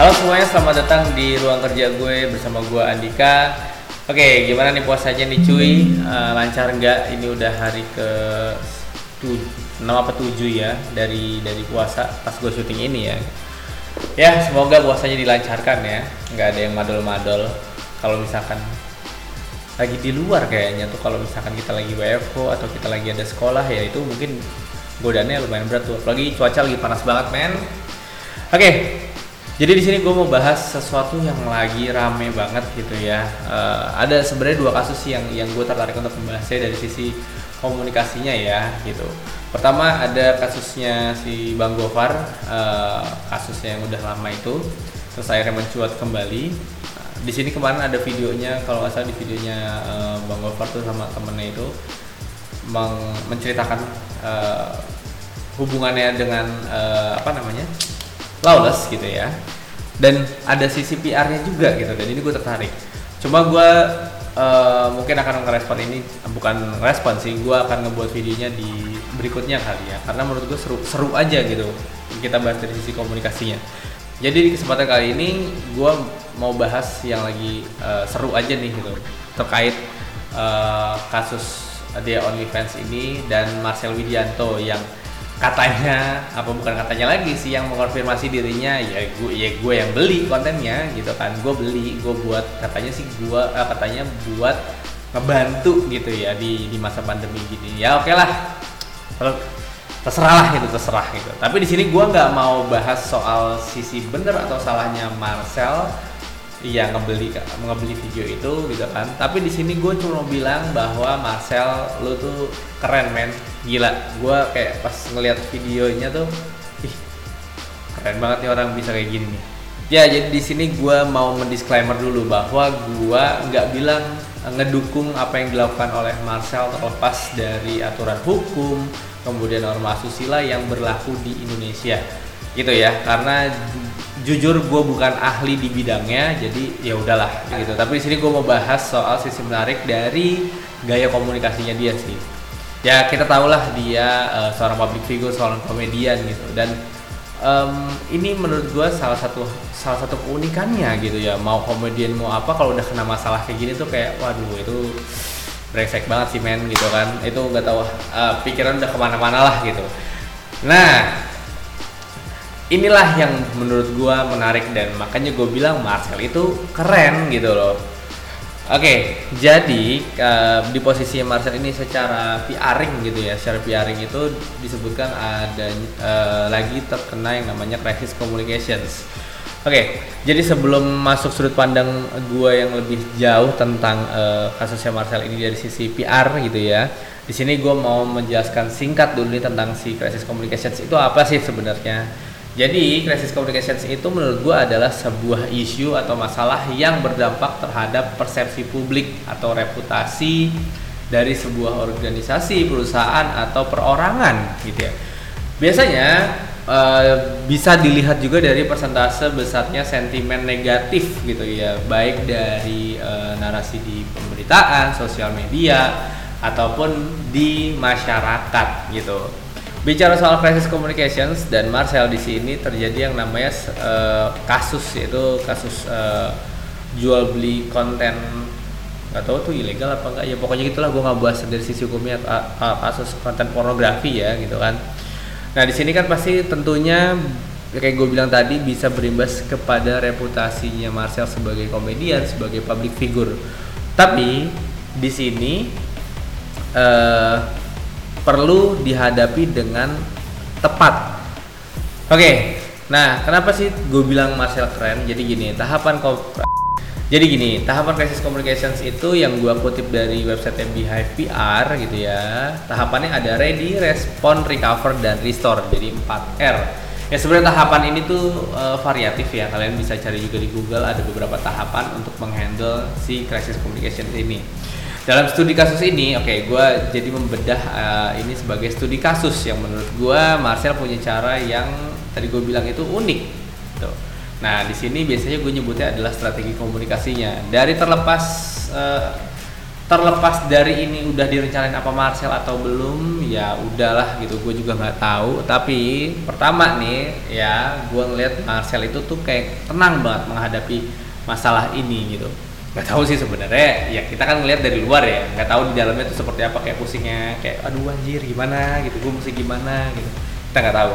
Halo semuanya, selamat datang di ruang kerja gue bersama gue Andika. Oke, gimana nih puasanya nih cuy? Eh, lancar nggak? Ini udah hari ke 6 apa 7 ya dari dari puasa pas gue syuting ini ya. Ya, semoga puasanya dilancarkan ya. Nggak ada yang madol-madol. Kalau misalkan lagi di luar kayaknya tuh kalau misalkan kita lagi WFO atau kita lagi ada sekolah ya itu mungkin godaannya lumayan berat tuh. Apalagi cuaca lagi panas banget men. Oke, jadi di sini gue mau bahas sesuatu yang lagi rame banget gitu ya. Eh, ada sebenarnya dua kasus yang yang gue tertarik untuk membahasnya dari sisi komunikasinya ya gitu. Pertama ada kasusnya si Bang Gofar, eh, kasusnya yang udah lama itu, terus akhirnya mencuat kembali. Di sini kemarin ada videonya, kalau nggak salah di videonya eh, Bang Gofar tuh sama temennya itu menceritakan eh, hubungannya dengan eh, apa namanya lawless gitu ya. Dan ada sisi PR-nya juga gitu dan ini gue tertarik. Cuma gue eh, mungkin akan ngerespon ini bukan respon sih gue akan ngebuat videonya di berikutnya kali ya. Karena menurut gue seru seru aja gitu kita bahas dari sisi komunikasinya. Jadi di kesempatan kali ini gue mau bahas yang lagi eh, seru aja nih gitu terkait eh, kasus dia OnlyFans ini dan Marcel Widianto yang katanya apa bukan katanya lagi sih yang mengonfirmasi dirinya ya gue ya gue yang beli kontennya gitu kan. Gue beli gue buat katanya sih gue eh, katanya buat ngebantu gitu ya di di masa pandemi gini. Ya oke lah. Ter- terserah lah gitu terserah gitu. Tapi di sini gue nggak mau bahas soal sisi bener atau salahnya Marcel yang ngebeli ngebeli video itu gitu kan. Tapi di sini gue cuma bilang bahwa Marcel lu tuh keren men. Gila gue kayak pas ngeliat videonya tuh ih keren banget nih orang bisa kayak gini ya jadi di sini gue mau mendisklaimer dulu bahwa gue nggak bilang eh, ngedukung apa yang dilakukan oleh Marcel terlepas dari aturan hukum kemudian norma asusila yang berlaku di Indonesia. Gitu ya karena jujur gue bukan ahli di bidangnya jadi ya udahlah gitu. Tapi di sini gue mau bahas soal sisi menarik dari gaya komunikasinya dia sih. Ya kita tahulah dia eh, seorang public figure seorang komedian gitu. Dan em, ini menurut gue salah satu salah satu keunikannya gitu ya. Mau komedian mau apa kalau udah kena masalah kayak gini tuh kayak waduh itu brengsek banget sih men gitu kan. Itu nggak tahu eh, pikiran udah ke mana-mana lah gitu. Nah inilah yang menurut gua menarik dan makanya gue bilang Marcel itu keren gitu loh Oke, jadi eh, di posisi Marcel ini secara PRing gitu ya, secara PRing itu disebutkan ada eh, lagi terkena yang namanya crisis communications. Oke, jadi sebelum masuk sudut pandang gua yang lebih jauh tentang eh, kasusnya Marcel ini dari sisi PR gitu ya, di sini gua mau menjelaskan singkat dulu nih tentang si crisis communications itu apa sih sebenarnya. Jadi, crisis communications itu menurut gua adalah sebuah isu atau masalah yang berdampak terhadap persepsi publik atau reputasi dari sebuah organisasi, perusahaan atau perorangan gitu ya. Biasanya eh, bisa dilihat juga dari persentase besarnya sentimen negatif gitu ya, baik dari eh, narasi di pemberitaan, sosial media ataupun di masyarakat gitu. Bicara soal crisis communications dan Marcel di sini terjadi yang namanya eh, kasus yaitu kasus eh, jual beli konten. Nggak tahu tuh ilegal apa enggak ya pokoknya gitulah gue nggak bahas dari sisi hukumnya ka- ka- kasus konten pornografi ya gitu kan. Nah di sini kan pasti tentunya kayak gue bilang tadi bisa berimbas kepada reputasinya Marcel sebagai komedian sebagai public figure. Tapi di sini eh, perlu dihadapi dengan tepat. Oke, nah kenapa sih gue bilang Marcel keren? Jadi gini, tahapan jadi gini, tahapan crisis communications itu yang gua kutip dari website Beehive PR gitu ya. Tahapannya ada ready, respond, recover, dan restore. Jadi 4R. Ya sebenarnya tahapan ini tuh eh, variatif ya. Kalian bisa cari juga di Google ada beberapa tahapan untuk menghandle si crisis communications ini. Dalam studi kasus ini, oke, gua jadi membedah eh, ini sebagai studi kasus yang menurut gua Marcel punya cara yang tadi gue bilang itu unik. Tuh. Nah, di sini biasanya gue nyebutnya adalah strategi komunikasinya. Dari terlepas eh, terlepas dari ini udah direncanain apa Marcel atau belum ya udahlah gitu gue juga nggak tahu tapi pertama nih ya gue ngeliat Marcel itu tuh kayak tenang banget menghadapi masalah ini gitu nggak tahu sih sebenarnya. Ya kita kan ngeliat dari luar ya. Nggak tahu di dalamnya tuh seperti apa kayak pusingnya kayak aduh anjir gimana? Gitu. Gue mesti gimana? Gitu. Kita nggak tahu.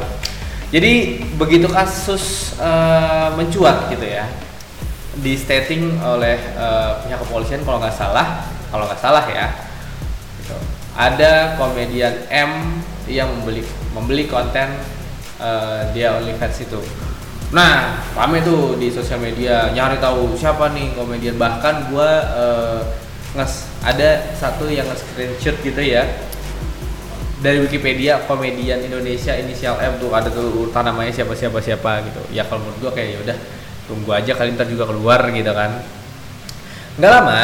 Jadi begitu kasus uh, mencuat gitu ya di stating oleh uh, pihak kepolisian kalau nggak salah kalau nggak salah ya gitu. ada komedian M yang membeli membeli konten uh, dia OnlyFans itu Nah, rame tuh di sosial media nyari tahu siapa nih komedian. Bahkan gua uh, nges ada satu yang screenshot gitu ya dari Wikipedia komedian Indonesia inisial M tuh ada tuh urutan namanya siapa siapa siapa gitu. Ya kalau menurut gua kayak ya udah tunggu aja kali ntar juga keluar gitu kan. Nggak lama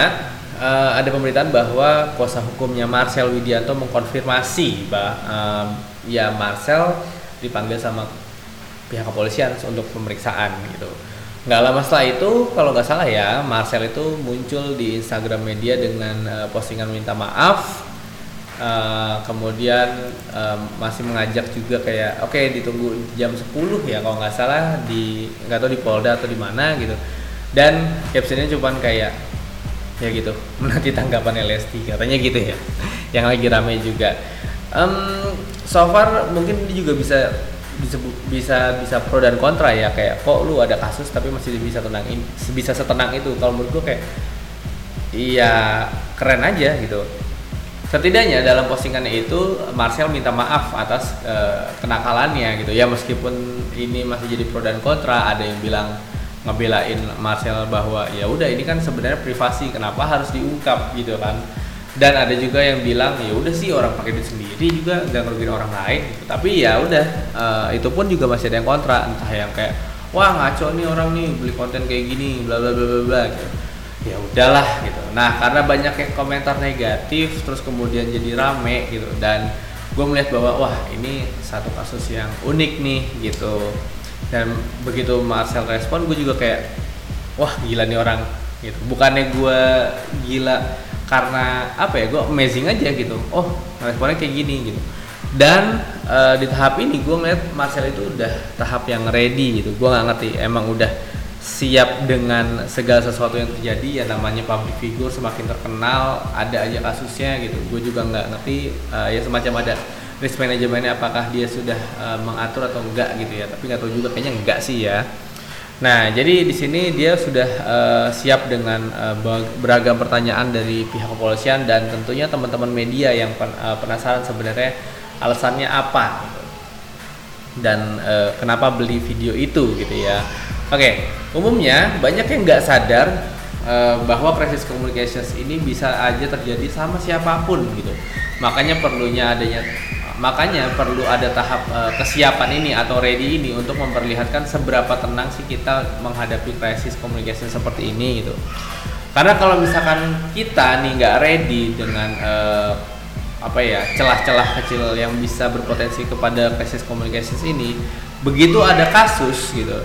uh, ada pemberitaan bahwa kuasa hukumnya Marcel Widianto mengkonfirmasi bahwa um, ya Marcel dipanggil sama pihak kepolisian untuk pemeriksaan gitu. Nggak lama setelah itu kalau nggak salah ya Marcel itu muncul di Instagram media dengan uh, postingan minta maaf. Uh, kemudian uh, masih mengajak juga kayak oke okay, ditunggu jam 10 ya kalau nggak salah di nggak tahu di Polda atau di mana gitu. Dan captionnya cuma kayak ya gitu menanti tanggapan LST katanya gitu ya yang lagi rame juga. Um, so far mungkin juga bisa bisa bisa bisa pro dan kontra ya kayak kok lu ada kasus tapi masih bisa tenang ini bisa setenang itu. Kalau menurut gue kayak iya keren aja gitu. Setidaknya dalam postingannya itu Marcel minta maaf atas uh, kenakalannya gitu. Ya meskipun ini masih jadi pro dan kontra ada yang bilang ngebelain Marcel bahwa ya udah ini kan sebenarnya privasi kenapa harus diungkap? gitu kan dan ada juga yang bilang ya udah sih orang pakai duit sendiri juga nggak ngerugiin orang lain. Tapi ya udah uh, itu pun juga masih ada yang kontra. Entah yang kayak wah ngaco nih orang nih beli konten kayak gini bla bla bla bla bla gitu. ya udahlah gitu. Nah karena banyak yang komentar negatif terus kemudian jadi rame gitu. Dan gue melihat bahwa wah ini satu kasus yang unik nih gitu. Dan begitu Marcel respon gue juga kayak wah gila nih orang gitu. Bukannya gue gila karena apa ya gue amazing aja gitu. Oh responnya kayak gini gitu. Dan uh, di tahap ini gue ngeliat Marcel itu udah tahap yang ready gitu. Gue nggak ngerti emang udah siap dengan segala sesuatu yang terjadi ya namanya public figure semakin terkenal ada aja kasusnya gitu. Gue juga nggak ngerti uh, ya semacam ada risk manajemennya apakah dia sudah uh, mengatur atau enggak gitu ya. Tapi nggak tahu juga kayaknya enggak sih ya Nah, jadi di sini dia sudah uh, siap dengan uh, beragam pertanyaan dari pihak kepolisian dan tentunya teman-teman media yang pen, uh, penasaran sebenarnya alasannya apa gitu. dan uh, kenapa beli video itu gitu ya. Oke, okay, umumnya banyak yang nggak sadar uh, bahwa crisis communications ini bisa aja terjadi sama siapa pun gitu. Makanya perlunya adanya makanya perlu ada tahap uh, kesiapan ini atau ready ini untuk memperlihatkan seberapa tenang sih kita menghadapi krisis komunikasi seperti ini gitu. Karena kalau misalkan kita nih nggak ready dengan uh, apa ya celah-celah kecil yang bisa berpotensi kepada krisis komunikasi ini begitu ada kasus gitu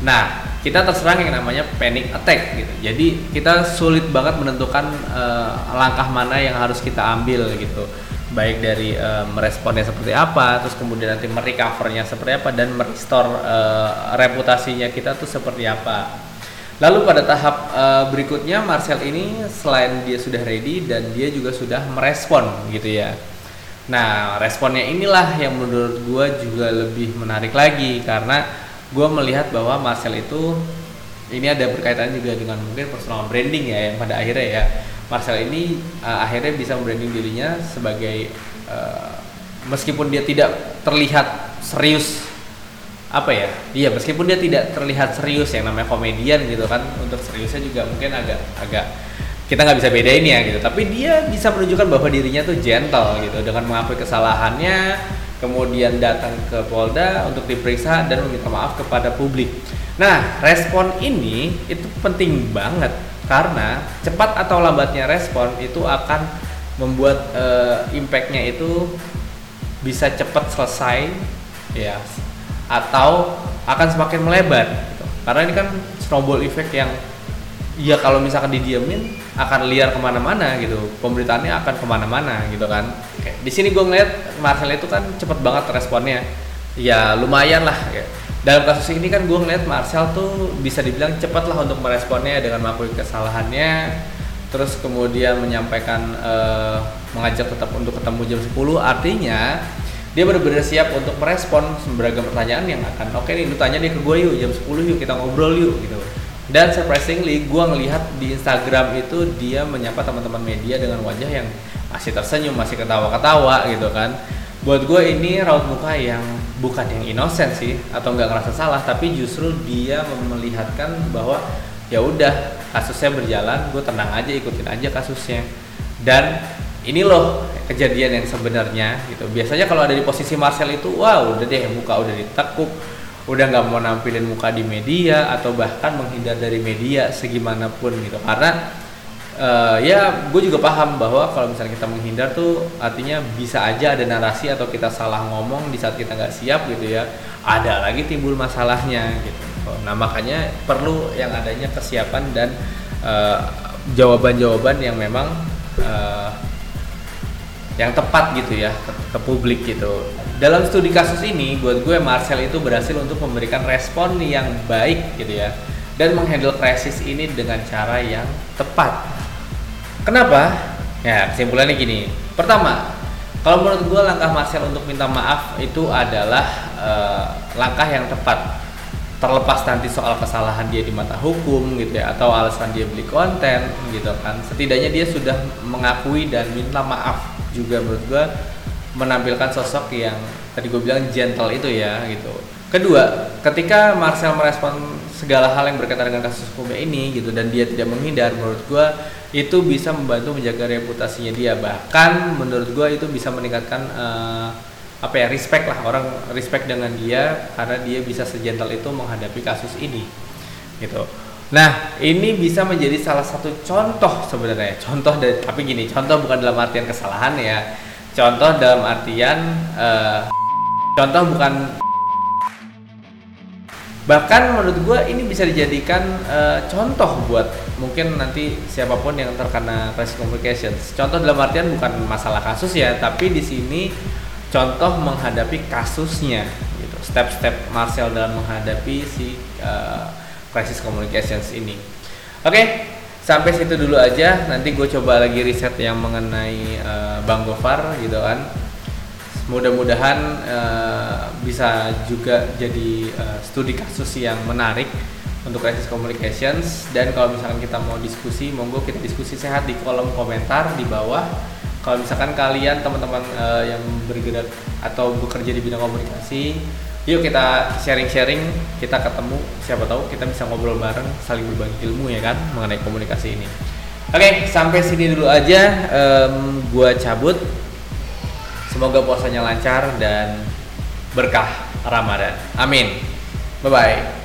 nah kita terserang yang namanya panic attack gitu. Jadi kita sulit banget menentukan uh, langkah mana yang harus kita ambil gitu baik dari uh, meresponnya seperti apa, terus kemudian nanti merecovernya seperti apa dan merestore uh, reputasinya kita tuh seperti apa. Lalu pada tahap uh, berikutnya Marcel ini selain dia sudah ready dan dia juga sudah merespon gitu ya. Nah responnya inilah yang menurut gue juga lebih menarik lagi karena gue melihat bahwa Marcel itu ini ada berkaitan juga dengan mungkin personal branding ya yang pada akhirnya ya Marcel ini uh, akhirnya bisa membranding dirinya sebagai uh, meskipun dia tidak terlihat serius apa ya? Iya meskipun dia tidak terlihat serius yang namanya komedian gitu kan untuk seriusnya juga mungkin agak agak kita nggak bisa bedain ya gitu. Tapi dia bisa menunjukkan bahwa dirinya tuh gentle gitu dengan mengakui kesalahannya kemudian datang ke Polda untuk diperiksa dan meminta maaf kepada publik. Nah respon ini itu penting banget karena cepat atau lambatnya respon itu akan membuat uh, impactnya itu bisa cepat selesai ya atau akan semakin melebar gitu. karena ini kan snowball effect yang ya kalau misalkan didiemin akan liar ke mana-mana gitu pemberitaannya akan ke mana-mana gitu kan di sini gue ngeliat Marcel itu kan cepet banget responnya ya lumayan lah ya. Dalam kasus ini kan gue ngeliat Marcel tuh bisa dibilang cepat lah untuk meresponnya dengan mengakui kesalahannya terus kemudian menyampaikan uh, mengajak tetap untuk ketemu jam 10 artinya dia benar-benar siap untuk merespon beragam pertanyaan yang akan oke okay nih lu tanya nih ke gue yuk jam 10 yuk kita ngobrol yuk gitu. Dan surprisingly gue ngelihat di Instagram itu dia menyapa teman-teman media dengan wajah yang masih tersenyum masih ketawa-ketawa gitu kan. Buat gue ini raut muka yang bukan yang inosen sih atau nggak ngerasa salah tapi justru dia melihatkan bahwa ya udah kasusnya berjalan gue tenang aja ikutin aja kasusnya. Dan ini loh kejadian yang sebenarnya gitu. Biasanya kalau ada di posisi Marcel itu wow udah deh muka udah ditekuk udah nggak mau nampilin muka di media atau bahkan menghindar dari media segimanapun gitu. Karena uh, ya gue juga paham bahwa kalau misalnya kita menghindar tuh artinya bisa aja ada narasi atau kita salah ngomong di saat kita nggak siap gitu ya ada lagi timbul masalahnya gitu nah makanya perlu yang adanya kesiapan dan uh, jawaban-jawaban yang memang uh, yang tepat gitu ya ke, ke publik gitu. Dalam studi kasus ini, buat gue Marcel itu berhasil untuk memberikan respon yang baik gitu ya dan menghandle krisis ini dengan cara yang tepat. Kenapa? Ya kesimpulannya gini. Pertama, kalau menurut gue langkah Marcel untuk minta maaf itu adalah uh, langkah yang tepat. Terlepas nanti soal kesalahan dia di mata hukum gitu ya atau alasan dia beli konten gitu kan. Setidaknya dia sudah mengakui dan minta maaf juga menurut gue menampilkan sosok yang tadi gue bilang gentle itu ya gitu. Kedua, ketika Marcel merespon segala hal yang berkaitan dengan kasus hukumnya ini gitu dan dia tidak menghindar, menurut gue itu bisa membantu menjaga reputasinya dia. Bahkan menurut gue itu bisa meningkatkan uh, apa ya respect lah orang respect dengan dia karena dia bisa segentle itu menghadapi kasus ini gitu. Nah, ini bisa menjadi salah satu contoh sebenarnya. Contoh dari tapi gini, contoh bukan dalam artian kesalahan ya. Contoh dalam artian uh, contoh bukan bahkan menurut gue ini bisa dijadikan uh, contoh buat mungkin nanti siapa pun yang terkena crisis communications. Contoh dalam artian bukan masalah kasus ya, tapi di sini contoh menghadapi kasusnya gitu. Step-step Marcel dalam menghadapi si uh, crisis communications ini. Oke, okay, sampai situ dulu aja. Nanti gue coba lagi riset yang mengenai uh, Bang Gofar gitu kan. Mudah-mudahan uh, bisa juga jadi uh, studi kasus yang menarik untuk crisis communications. Dan kalau misalkan kita mau diskusi monggo kita diskusi sehat di kolom komentar di bawah. Kalau misalkan kalian teman-teman uh, yang bergerak atau bekerja di bidang komunikasi yuk kita sharing-sharing kita ketemu siapa tahu kita bisa ngobrol bareng saling berbagi ilmu ya kan mengenai komunikasi ini. Oke sampai sini dulu aja. Um, gua cabut semoga puasanya lancar dan berkah Ramadan. Amin. Bye bye